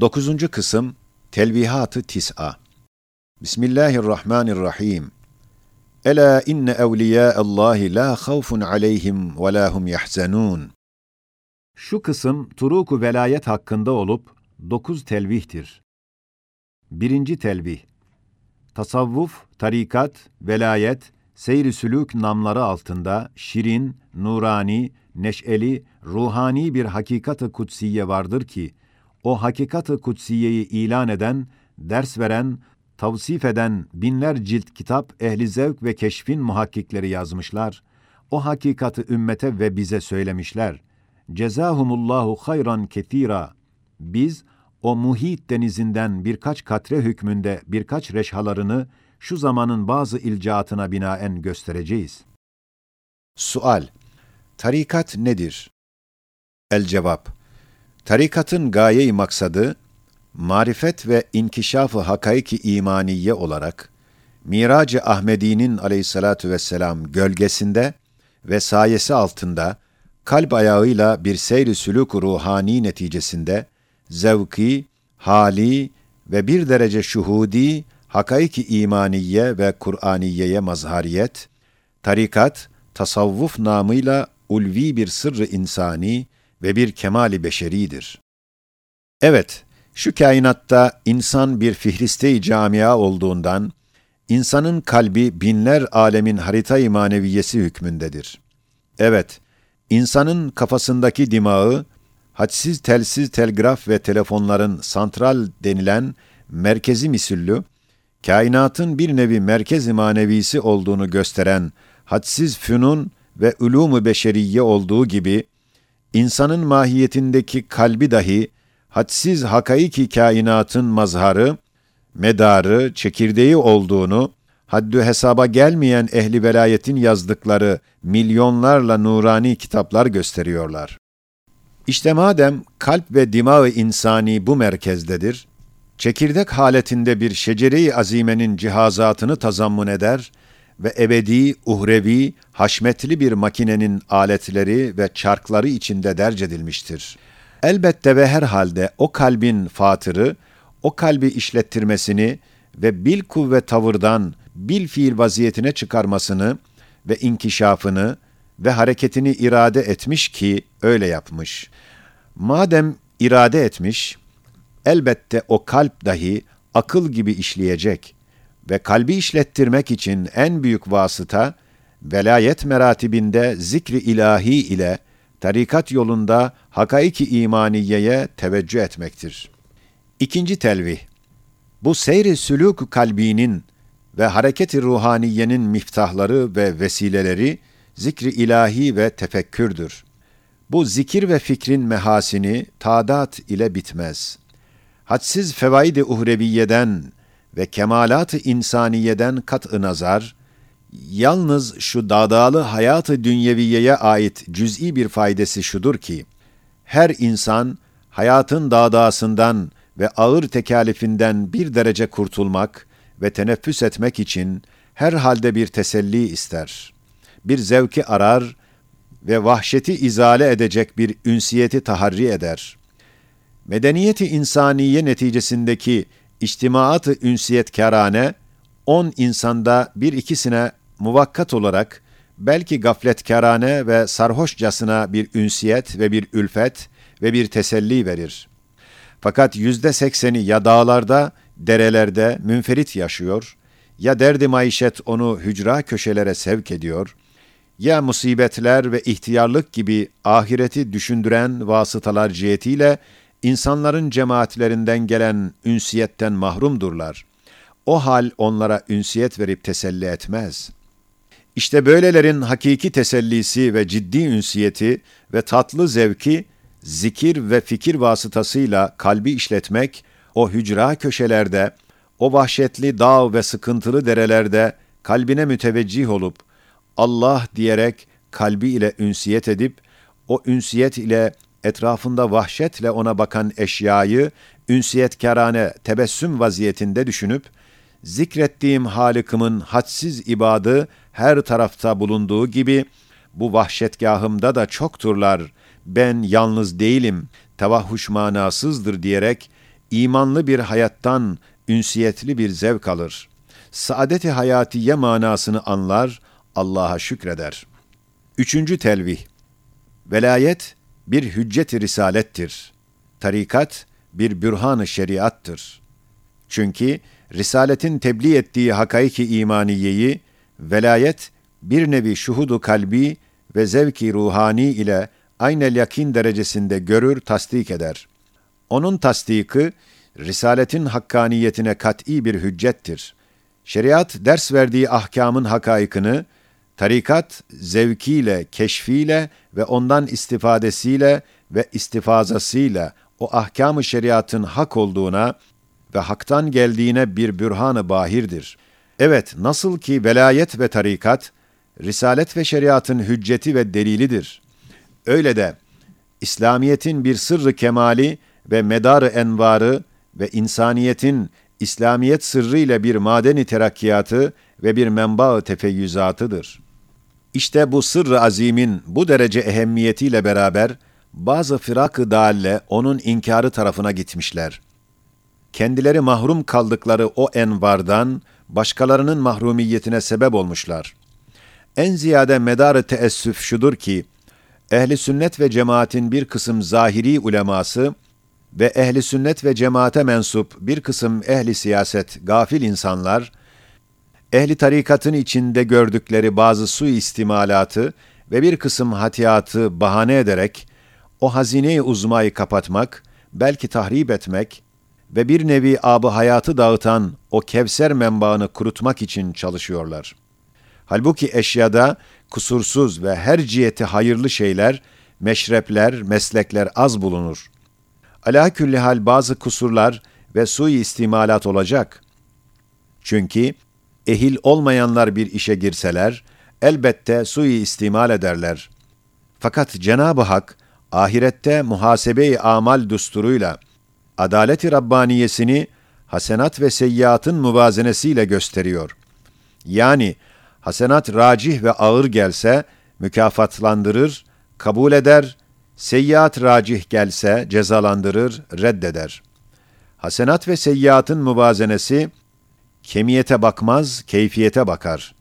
Dokuzuncu kısım Telvihat-ı Tis'a. Bismillahirrahmanirrahim. Ela inne evliyâallâhi la havfun aleyhim ve la hum yahzanûn Şu kısım turuku velayet hakkında olup dokuz telvihtir. Birinci telvih Tasavvuf, tarikat, velayet, seyri sülük namları altında şirin, nurani, neşeli, ruhani bir hakikat-ı kutsiye vardır ki, o hakikat-ı kutsiyeyi ilan eden, ders veren, tavsif eden binler cilt kitap ehli zevk ve keşfin muhakkikleri yazmışlar. O hakikatı ümmete ve bize söylemişler. Cezahumullahu hayran ketira. Biz o muhit denizinden birkaç katre hükmünde birkaç reşhalarını şu zamanın bazı ilcaatına binaen göstereceğiz. Sual Tarikat nedir? El cevap Tarikatın gaye-i maksadı, marifet ve inkişafı hakaiki imaniye olarak, Mirac-ı Ahmedi'nin aleyhissalatu vesselam gölgesinde ve sayesi altında, kalp ayağıyla bir seyri sülük ruhani neticesinde, zevki, hali ve bir derece şuhudi, hakaiki imaniye ve Kur'aniyeye mazhariyet, tarikat, tasavvuf namıyla ulvi bir sırrı insani ve bir kemali beşeridir. Evet, şu kainatta insan bir fihriste-i camia olduğundan, insanın kalbi binler alemin harita-i maneviyesi hükmündedir. Evet, insanın kafasındaki dimağı, hadsiz telsiz telgraf ve telefonların santral denilen merkezi misüllü, kainatın bir nevi merkez-i manevisi olduğunu gösteren hadsiz fünun ve ulûm-u beşeriye olduğu gibi, insanın mahiyetindeki kalbi dahi, hadsiz hakaiki kainatın mazharı, medarı, çekirdeği olduğunu, haddü hesaba gelmeyen ehli velayetin yazdıkları milyonlarla nurani kitaplar gösteriyorlar. İşte madem kalp ve dimağı insani bu merkezdedir, çekirdek haletinde bir şecere-i azimenin cihazatını tazammun eder ve ebedi, uhrevi, haşmetli bir makinenin aletleri ve çarkları içinde derc edilmiştir. Elbette ve herhalde o kalbin fatırı, o kalbi işlettirmesini ve bil kuvve tavırdan bil fiil vaziyetine çıkarmasını ve inkişafını ve hareketini irade etmiş ki öyle yapmış. Madem irade etmiş, elbette o kalp dahi akıl gibi işleyecek ve kalbi işlettirmek için en büyük vasıta, velayet meratibinde zikri ilahi ile tarikat yolunda hakaiki imaniyeye teveccüh etmektir. İkinci telvih, bu seyri sülûk kalbinin ve hareketi ruhaniyenin miftahları ve vesileleri zikri ilahi ve tefekkürdür. Bu zikir ve fikrin mehasini tadat ile bitmez. Hadsiz fevaid-i uhreviyeden ve kemalat-ı insaniyeden kat-ı nazar, yalnız şu dağdağlı hayat-ı dünyeviyeye ait cüz'i bir faydası şudur ki, her insan hayatın dağdağısından ve ağır tekalifinden bir derece kurtulmak ve teneffüs etmek için her halde bir teselli ister. Bir zevki arar ve vahşeti izale edecek bir ünsiyeti taharri eder. Medeniyeti insaniye neticesindeki içtimaat-ı ünsiyetkârane, on insanda bir ikisine muvakkat olarak belki gafletkârane ve sarhoşcasına bir ünsiyet ve bir ülfet ve bir teselli verir. Fakat yüzde sekseni ya dağlarda, derelerde münferit yaşıyor, ya derdi maişet onu hücra köşelere sevk ediyor, ya musibetler ve ihtiyarlık gibi ahireti düşündüren vasıtalar cihetiyle insanların cemaatlerinden gelen ünsiyetten mahrumdurlar. O hal onlara ünsiyet verip teselli etmez. İşte böylelerin hakiki tesellisi ve ciddi ünsiyeti ve tatlı zevki, zikir ve fikir vasıtasıyla kalbi işletmek, o hücra köşelerde, o vahşetli dağ ve sıkıntılı derelerde kalbine müteveccih olup, Allah diyerek kalbi ile ünsiyet edip, o ünsiyet ile etrafında vahşetle ona bakan eşyayı ünsiyetkarane tebessüm vaziyetinde düşünüp, zikrettiğim Halık'ımın hadsiz ibadı her tarafta bulunduğu gibi, bu vahşetgahımda da çokturlar, ben yalnız değilim, tevahhuş manasızdır diyerek, imanlı bir hayattan ünsiyetli bir zevk alır. Saadet-i hayatiye manasını anlar, Allah'a şükreder. Üçüncü telvih. Velayet bir hüccet-i risalettir. Tarikat bir bürhan-ı şeriattır. Çünkü risaletin tebliğ ettiği hakaiki imaniyeyi velayet bir nevi şuhudu kalbi ve zevki ruhani ile aynel yakin derecesinde görür, tasdik eder. Onun tasdiki, risaletin hakkaniyetine kat'i bir hüccettir. Şeriat ders verdiği ahkamın hakaikını, tarikat zevkiyle, keşfiyle ve ondan istifadesiyle ve istifazasıyla o ahkam-ı şeriatın hak olduğuna ve haktan geldiğine bir bürhan-ı bahirdir. Evet, nasıl ki velayet ve tarikat, risalet ve şeriatın hücceti ve delilidir. Öyle de İslamiyet'in bir sırrı kemali ve medarı envarı ve insaniyetin İslamiyet sırrı ile bir madeni terakkiyatı ve bir menba-ı tefeyyüzatıdır. İşte bu sırrı azimin bu derece ehemmiyetiyle beraber bazı firak-ı dalle onun inkarı tarafına gitmişler. Kendileri mahrum kaldıkları o envardan başkalarının mahrumiyetine sebep olmuşlar. En ziyade medarı teessüf şudur ki, ehli sünnet ve cemaatin bir kısım zahiri uleması ve ehli sünnet ve cemaate mensup bir kısım ehli siyaset gafil insanlar, ehli tarikatın içinde gördükleri bazı su istimalatı ve bir kısım hatiyatı bahane ederek, o hazine-i uzmayı kapatmak, belki tahrip etmek ve bir nevi abı hayatı dağıtan o Kevser menbaını kurutmak için çalışıyorlar. Halbuki eşyada kusursuz ve her ciheti hayırlı şeyler, meşrepler, meslekler az bulunur. Ala külli hal bazı kusurlar ve sui istimalat olacak. Çünkü ehil olmayanlar bir işe girseler, elbette sui istimal ederler. Fakat Cenab-ı Hak, ahirette muhasebe-i amal düsturuyla, adaleti Rabbaniyesini hasenat ve seyyiatın muvazenesiyle gösteriyor. Yani hasenat racih ve ağır gelse mükafatlandırır, kabul eder, seyyiat racih gelse cezalandırır, reddeder. Hasenat ve seyyiatın muvazenesi kemiyete bakmaz, keyfiyete bakar.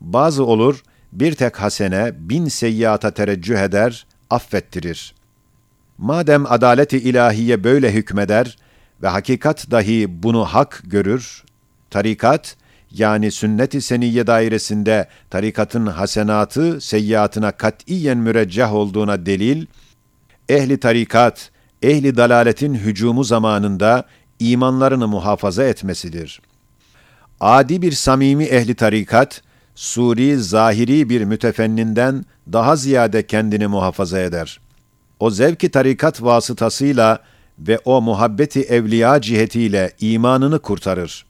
Bazı olur, bir tek hasene bin seyyiata tereccüh eder, affettirir. Madem adaleti ilahiye böyle hükmeder ve hakikat dahi bunu hak görür, tarikat, yani sünnet-i seniyye dairesinde tarikatın hasenatı seyyiatına katiyen mürecceh olduğuna delil, ehli tarikat, ehli dalaletin hücumu zamanında imanlarını muhafaza etmesidir. Adi bir samimi ehli tarikat, suri, zahiri bir mütefenninden daha ziyade kendini muhafaza eder. O zevki tarikat vasıtasıyla ve o muhabbeti evliya cihetiyle imanını kurtarır.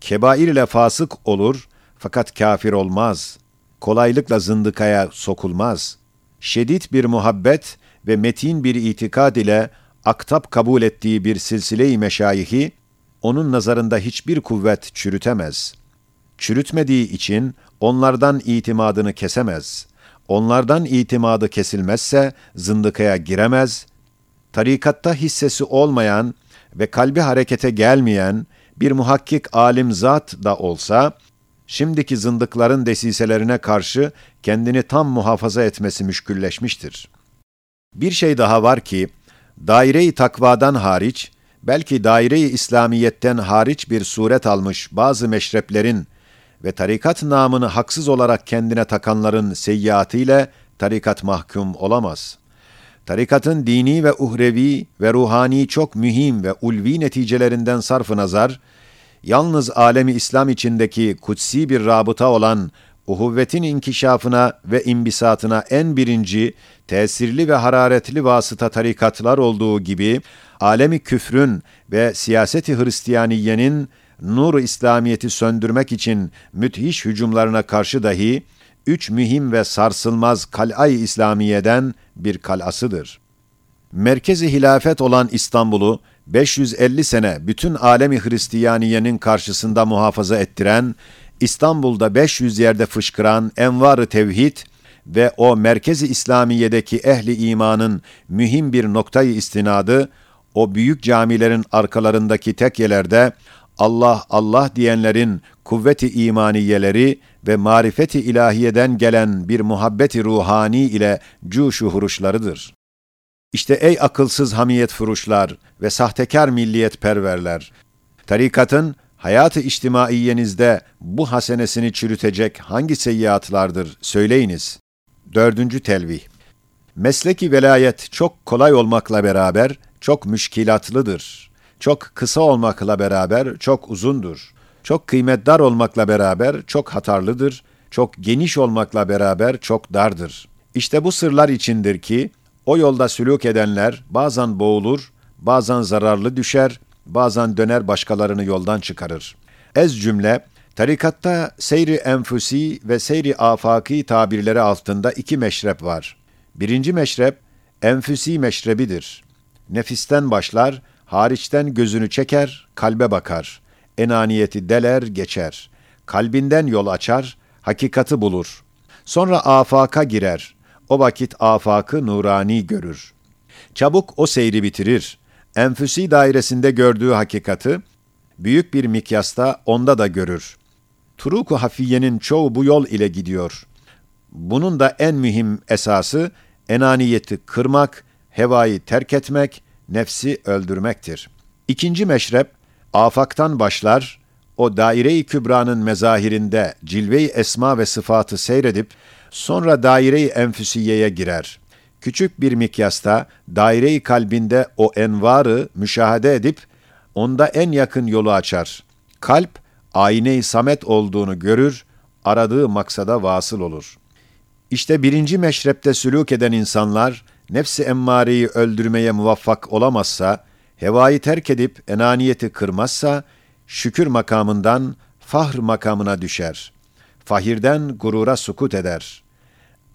Kebair ile fasık olur fakat kafir olmaz. Kolaylıkla zındıkaya sokulmaz. Şedid bir muhabbet ve metin bir itikad ile aktap kabul ettiği bir silsile-i meşayihi, onun nazarında hiçbir kuvvet çürütemez. Çürütmediği için onlardan itimadını kesemez. Onlardan itimadı kesilmezse zındıkaya giremez. Tarikatta hissesi olmayan ve kalbi harekete gelmeyen bir muhakkik alim zat da olsa, şimdiki zındıkların desiselerine karşı kendini tam muhafaza etmesi müşkülleşmiştir. Bir şey daha var ki, daire-i takvadan hariç, belki daire-i İslamiyet'ten hariç bir suret almış bazı meşreplerin ve tarikat namını haksız olarak kendine takanların seyyiatıyla tarikat mahkum olamaz. Tarikatın dini ve uhrevi ve ruhani çok mühim ve ulvi neticelerinden sarf nazar, yalnız alemi İslam içindeki kutsi bir rabıta olan uhuvvetin inkişafına ve imbisatına en birinci, tesirli ve hararetli vasıta tarikatlar olduğu gibi, alemi küfrün ve siyaseti Hristiyaniyenin nur İslamiyeti söndürmek için müthiş hücumlarına karşı dahi, üç mühim ve sarsılmaz kal'ay İslamiye'den bir kal'asıdır. Merkezi hilafet olan İstanbul'u 550 sene bütün alemi Hristiyaniyenin karşısında muhafaza ettiren, İstanbul'da 500 yerde fışkıran envar-ı tevhid ve o merkezi İslamiye'deki ehli imanın mühim bir noktayı istinadı, o büyük camilerin arkalarındaki tekyelerde Allah Allah diyenlerin kuvveti imaniyeleri ve marifeti ilahiyeden gelen bir muhabbeti ruhani ile cuşu huruşlarıdır. İşte ey akılsız hamiyet furuşlar ve sahtekar milliyet perverler, tarikatın hayatı içtimaiyenizde bu hasenesini çürütecek hangi seyyiatlardır söyleyiniz. Dördüncü telvih. Mesleki velayet çok kolay olmakla beraber çok müşkilatlıdır. Çok kısa olmakla beraber çok uzundur. Çok kıymetdar olmakla beraber çok hatarlıdır. Çok geniş olmakla beraber çok dardır. İşte bu sırlar içindir ki o yolda sülük edenler bazen boğulur, bazen zararlı düşer, bazen döner başkalarını yoldan çıkarır. Ez cümle, tarikatta seyri enfusi ve seyri afaki tabirleri altında iki meşrep var. Birinci meşrep, enfüsi meşrebidir. Nefisten başlar, hariçten gözünü çeker, kalbe bakar. Enaniyeti deler, geçer. Kalbinden yol açar, hakikati bulur. Sonra afaka girer. O vakit afakı nurani görür. Çabuk o seyri bitirir. Enfüsi dairesinde gördüğü hakikati, büyük bir mikyasta onda da görür. Turuku hafiyenin çoğu bu yol ile gidiyor. Bunun da en mühim esası, enaniyeti kırmak, hevayı terk etmek, nefsi öldürmektir. İkinci meşrep, afaktan başlar, o daire-i kübranın mezahirinde cilve-i esma ve sıfatı seyredip, sonra daire-i enfüsiyeye girer. Küçük bir mikyasta daire-i kalbinde o envarı müşahede edip, onda en yakın yolu açar. Kalp, ayne-i samet olduğunu görür, aradığı maksada vasıl olur. İşte birinci meşrepte sülük eden insanlar, nefsi emmareyi öldürmeye muvaffak olamazsa, hevayı terk edip enaniyeti kırmazsa, şükür makamından fahr makamına düşer. Fahirden gurura sukut eder.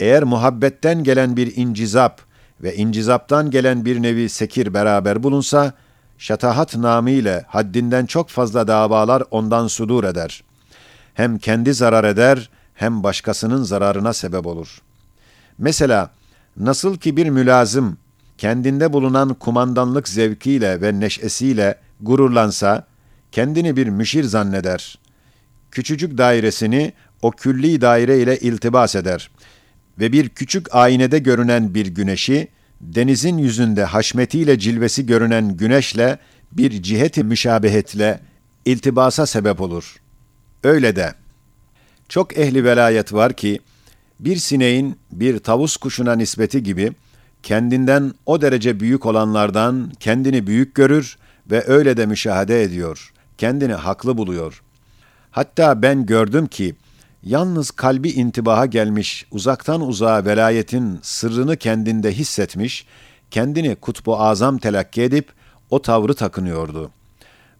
Eğer muhabbetten gelen bir incizap ve incizaptan gelen bir nevi sekir beraber bulunsa, şatahat namıyla haddinden çok fazla davalar ondan sudur eder. Hem kendi zarar eder, hem başkasının zararına sebep olur. Mesela, nasıl ki bir mülazım, kendinde bulunan kumandanlık zevkiyle ve neşesiyle gururlansa, kendini bir müşir zanneder. Küçücük dairesini o külli daire ile iltibas eder ve bir küçük aynede görünen bir güneşi, denizin yüzünde haşmetiyle cilvesi görünen güneşle bir ciheti müşabehetle iltibasa sebep olur. Öyle de, çok ehli velayet var ki, bir sineğin bir tavus kuşuna nispeti gibi, kendinden o derece büyük olanlardan kendini büyük görür ve öyle de müşahede ediyor. Kendini haklı buluyor. Hatta ben gördüm ki, yalnız kalbi intibaha gelmiş, uzaktan uzağa velayetin sırrını kendinde hissetmiş, kendini kutbu azam telakki edip o tavrı takınıyordu.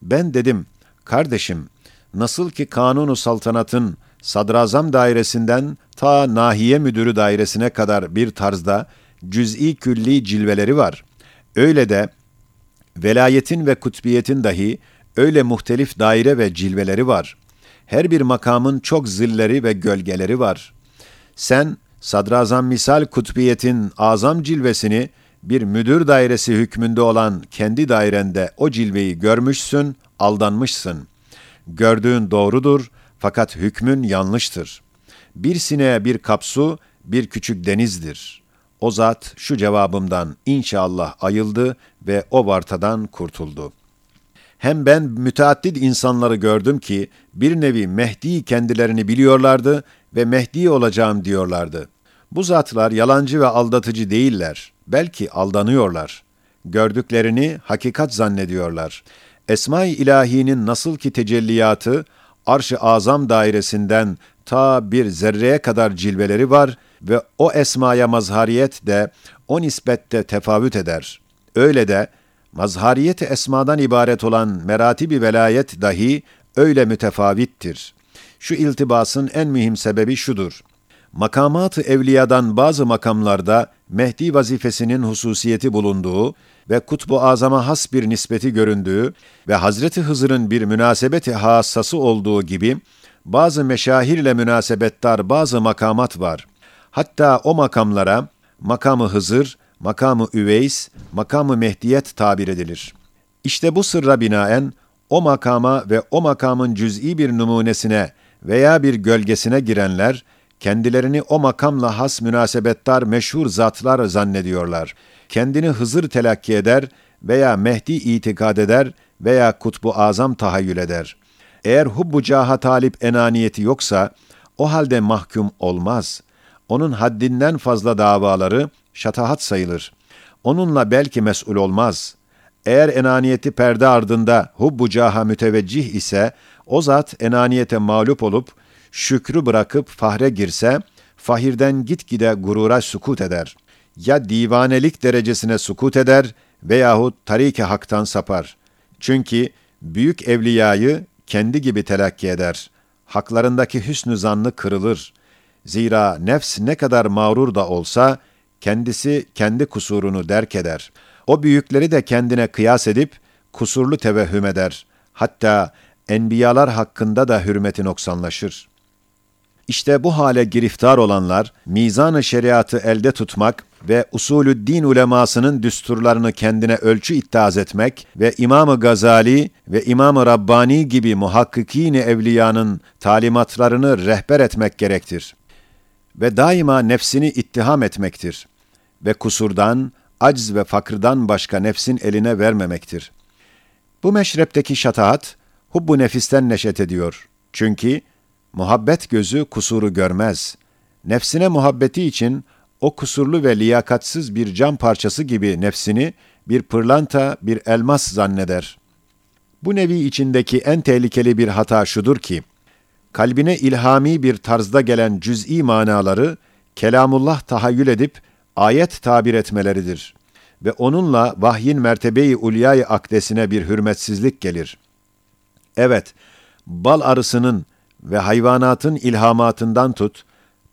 Ben dedim, kardeşim, nasıl ki kanunu saltanatın sadrazam dairesinden ta nahiye müdürü dairesine kadar bir tarzda cüz'i külli cilveleri var. Öyle de velayetin ve kutbiyetin dahi öyle muhtelif daire ve cilveleri var. Her bir makamın çok zilleri ve gölgeleri var. Sen sadrazam misal kutbiyetin azam cilvesini bir müdür dairesi hükmünde olan kendi dairende o cilveyi görmüşsün, aldanmışsın. Gördüğün doğrudur fakat hükmün yanlıştır. Bir sineğe bir kapsu, bir küçük denizdir. O zat şu cevabımdan inşallah ayıldı ve o vartadan kurtuldu. Hem ben müteaddit insanları gördüm ki bir nevi Mehdi kendilerini biliyorlardı ve Mehdi olacağım diyorlardı. Bu zatlar yalancı ve aldatıcı değiller. Belki aldanıyorlar. Gördüklerini hakikat zannediyorlar. Esma-i İlahi'nin nasıl ki tecelliyatı, arş-ı azam dairesinden ta bir zerreye kadar cilveleri var ve o esmaya mazhariyet de o nispette tefavüt eder. Öyle de mazhariyet esmadan ibaret olan meratibi velayet dahi öyle mütefavittir. Şu iltibasın en mühim sebebi şudur. Makamat-ı evliyadan bazı makamlarda Mehdi vazifesinin hususiyeti bulunduğu ve kutbu azama has bir nispeti göründüğü ve Hazreti Hızır'ın bir münasebeti hassası olduğu gibi bazı meşahirle münasebettar bazı makamat var. Hatta o makamlara makamı Hızır, makamı üveys, makamı mehdiyet tabir edilir. İşte bu sırra binaen o makama ve o makamın cüz'i bir numunesine veya bir gölgesine girenler, kendilerini o makamla has münasebettar meşhur zatlar zannediyorlar. Kendini Hızır telakki eder veya Mehdi itikad eder veya kutbu azam tahayyül eder. Eğer hubbu caha talip enaniyeti yoksa, o halde mahkum olmaz. Onun haddinden fazla davaları şatahat sayılır. Onunla belki mesul olmaz. Eğer enaniyeti perde ardında hubbu caha müteveccih ise, o zat enaniyete mağlup olup, şükrü bırakıp fahre girse, fahirden gitgide gurura sukut eder. Ya divanelik derecesine sukut eder veyahut tarik-i haktan sapar. Çünkü büyük evliyayı kendi gibi telakki eder. Haklarındaki hüsnü zannı kırılır. Zira nefs ne kadar mağrur da olsa, kendisi kendi kusurunu derk eder. O büyükleri de kendine kıyas edip, kusurlu tevehhüm eder. Hatta enbiyalar hakkında da hürmeti noksanlaşır. İşte bu hale giriftar olanlar, mizan-ı şeriatı elde tutmak ve usulü din ulemasının düsturlarını kendine ölçü ittihaz etmek ve İmam-ı Gazali ve İmam-ı Rabbani gibi muhakkikîn evliyanın talimatlarını rehber etmek gerektir. Ve daima nefsini ittiham etmektir. Ve kusurdan, acz ve fakırdan başka nefsin eline vermemektir. Bu meşrepteki şataat, hubbu nefisten neşet ediyor. Çünkü muhabbet gözü kusuru görmez. Nefsine muhabbeti için o kusurlu ve liyakatsız bir cam parçası gibi nefsini bir pırlanta, bir elmas zanneder. Bu nevi içindeki en tehlikeli bir hata şudur ki, kalbine ilhami bir tarzda gelen cüz'i manaları, kelamullah tahayyül edip ayet tabir etmeleridir. Ve onunla vahyin mertebeyi ulyayı akdesine bir hürmetsizlik gelir. Evet, bal arısının ve hayvanatın ilhamatından tut,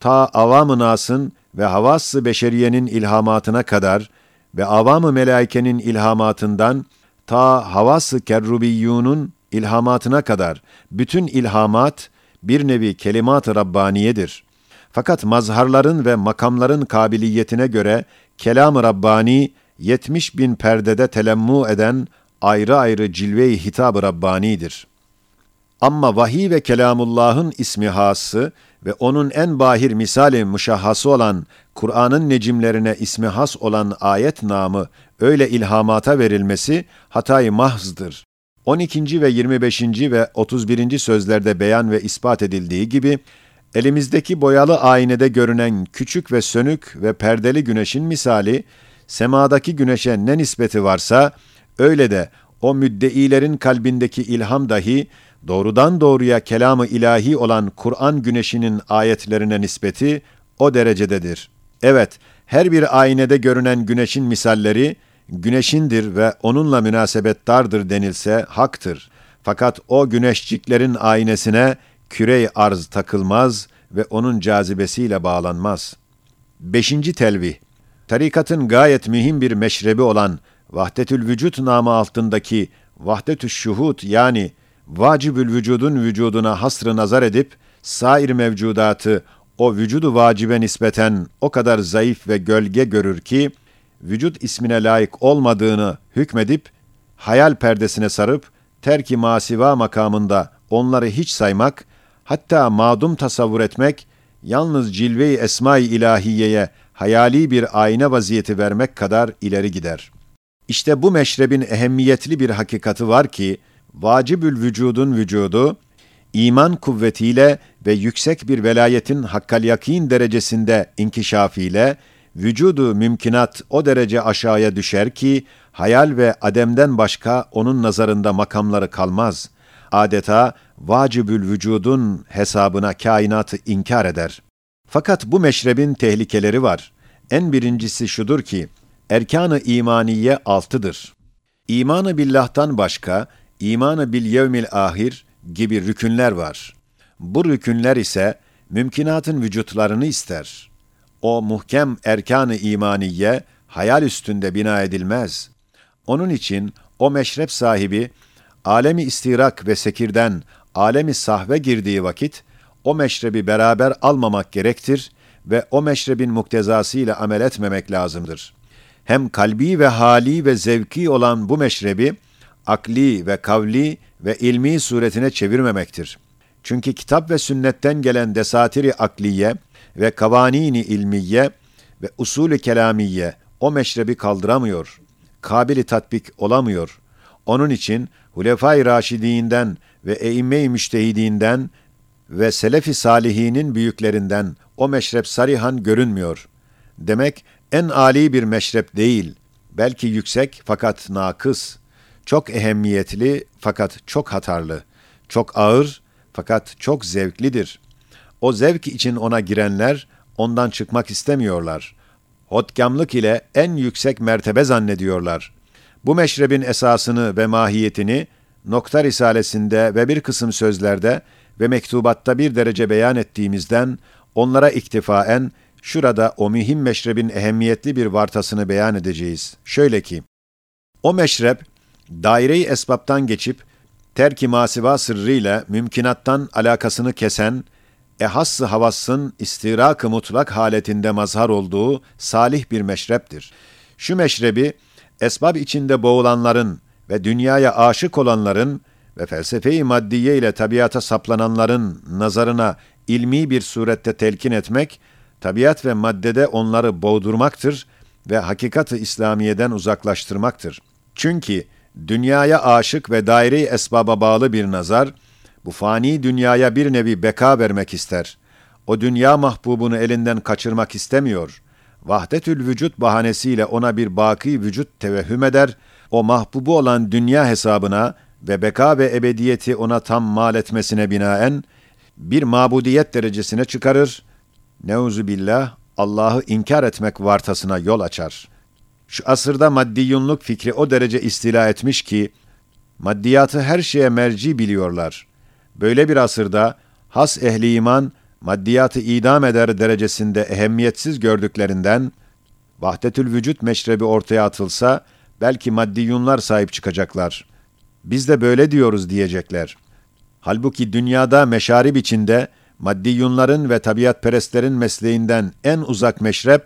ta avam-ı nasın ve havas-ı beşeriyenin ilhamatına kadar ve avam-ı melaikenin ilhamatından ta havas-ı kerrubiyyunun ilhamatına kadar bütün ilhamat bir nevi kelimat-ı Rabbaniyedir. Fakat mazharların ve makamların kabiliyetine göre kelam-ı Rabbani 70 bin perdede telemmu eden ayrı ayrı cilve-i hitab-ı Rabbani'dir. Ama vahiy ve kelamullahın ismi hası ve onun en bahir misali müşahhası olan Kur'an'ın necimlerine ismi has olan ayet namı öyle ilhamata verilmesi hatayı mahzdır. 12. ve 25. ve 31. sözlerde beyan ve ispat edildiği gibi, elimizdeki boyalı aynede görünen küçük ve sönük ve perdeli güneşin misali, semadaki güneşe ne nispeti varsa, öyle de o müddeilerin kalbindeki ilham dahi, doğrudan doğruya kelamı ilahi olan Kur'an güneşinin ayetlerine nispeti o derecededir. Evet, her bir aynede görünen güneşin misalleri, güneşindir ve onunla münasebettardır denilse haktır. Fakat o güneşciklerin aynesine kürey arz takılmaz ve onun cazibesiyle bağlanmaz. Beşinci telvih Tarikatın gayet mühim bir meşrebi olan Vahdetül Vücut namı altındaki Vahdetü Şuhud yani vacibül vücudun vücuduna hasrı nazar edip, sair mevcudatı o vücudu vacibe nispeten o kadar zayıf ve gölge görür ki, vücut ismine layık olmadığını hükmedip, hayal perdesine sarıp, terki masiva makamında onları hiç saymak, hatta madum tasavvur etmek, yalnız cilve-i esma-i ilahiyeye hayali bir ayna vaziyeti vermek kadar ileri gider. İşte bu meşrebin ehemmiyetli bir hakikati var ki, vacibül vücudun vücudu, iman kuvvetiyle ve yüksek bir velayetin hakkal yakin derecesinde inkişafiyle, vücudu mümkinat o derece aşağıya düşer ki, hayal ve ademden başka onun nazarında makamları kalmaz. Adeta vacibül vücudun hesabına kainatı inkar eder. Fakat bu meşrebin tehlikeleri var. En birincisi şudur ki, erkanı imaniye altıdır. İmanı billah'tan başka, imanı bil yevmil ahir gibi rükünler var. Bu rükünler ise mümkinatın vücutlarını ister. O muhkem erkanı imaniye hayal üstünde bina edilmez. Onun için o meşrep sahibi alemi istirak ve sekirden alemi sahve girdiği vakit o meşrebi beraber almamak gerektir ve o meşrebin muktezasıyla amel etmemek lazımdır. hem kalbi ve hali ve zevki olan bu meşrebi, akli ve kavli ve ilmi suretine çevirmemektir. Çünkü kitap ve sünnetten gelen desatiri akliye ve kavanini ilmiye ve usulü kelamiye o meşrebi kaldıramıyor. Kabili tatbik olamıyor. Onun için Hulefai Raşidiğinden ve Eimme-i Müştehidinden ve Selefi Salihinin büyüklerinden o meşrep sarihan görünmüyor. Demek en âli bir meşrep değil, belki yüksek fakat nakıs, çok ehemmiyetli fakat çok hatarlı, çok ağır fakat çok zevklidir. O zevk için ona girenler ondan çıkmak istemiyorlar. Hotkamlık ile en yüksek mertebe zannediyorlar. Bu meşrebin esasını ve mahiyetini Nokta Risalesinde ve bir kısım sözlerde ve mektubatta bir derece beyan ettiğimizden onlara iktifaen şurada o mühim meşrebin ehemmiyetli bir vartasını beyan edeceğiz. Şöyle ki, o meşrep, daire-i esbaptan geçip, terk-i masiva sırrıyla mümkinattan alakasını kesen, ehassı havassın istirak-ı mutlak haletinde mazhar olduğu salih bir meşreptir. Şu meşrebi, esbab içinde boğulanların ve dünyaya aşık olanların ve felsefe-i maddiye ile tabiata saplananların nazarına ilmi bir surette telkin etmek, tabiat ve maddede onları boğdurmaktır ve hakikati İslamiye'den uzaklaştırmaktır. Çünkü dünyaya aşık ve daire-i esbaba bağlı bir nazar, bu fani dünyaya bir nevi beka vermek ister. O dünya mahbubunu elinden kaçırmak istemiyor. Vahdetül vücut bahanesiyle ona bir baki vücut tevehhüm eder, o mahbubu olan dünya hesabına ve beka ve ebediyeti ona tam mal etmesine binaen bir mabudiyet derecesine çıkarır, neuzu billah Allah'ı inkar etmek vartasına yol açar. Şu asırda maddiyunluk fikri o derece istila etmiş ki, maddiyatı her şeye merci biliyorlar. Böyle bir asırda has ehli iman maddiyatı idam eder derecesinde ehemmiyetsiz gördüklerinden, vahdetül vücut meşrebi ortaya atılsa, belki maddiyunlar sahip çıkacaklar. Biz de böyle diyoruz diyecekler. Halbuki dünyada meşarib içinde maddiyunların ve tabiatperestlerin mesleğinden en uzak meşrep,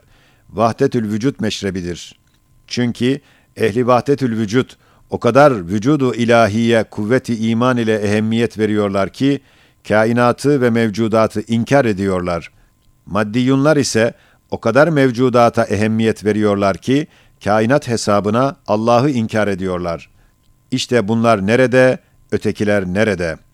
vahdetül vücut meşrebidir. Çünkü ehli vahdetül vücut o kadar vücudu ilahiye kuvveti iman ile ehemmiyet veriyorlar ki, kainatı ve mevcudatı inkar ediyorlar. Maddiyunlar ise o kadar mevcudata ehemmiyet veriyorlar ki, kainat hesabına Allah'ı inkar ediyorlar. İşte bunlar nerede, ötekiler nerede?''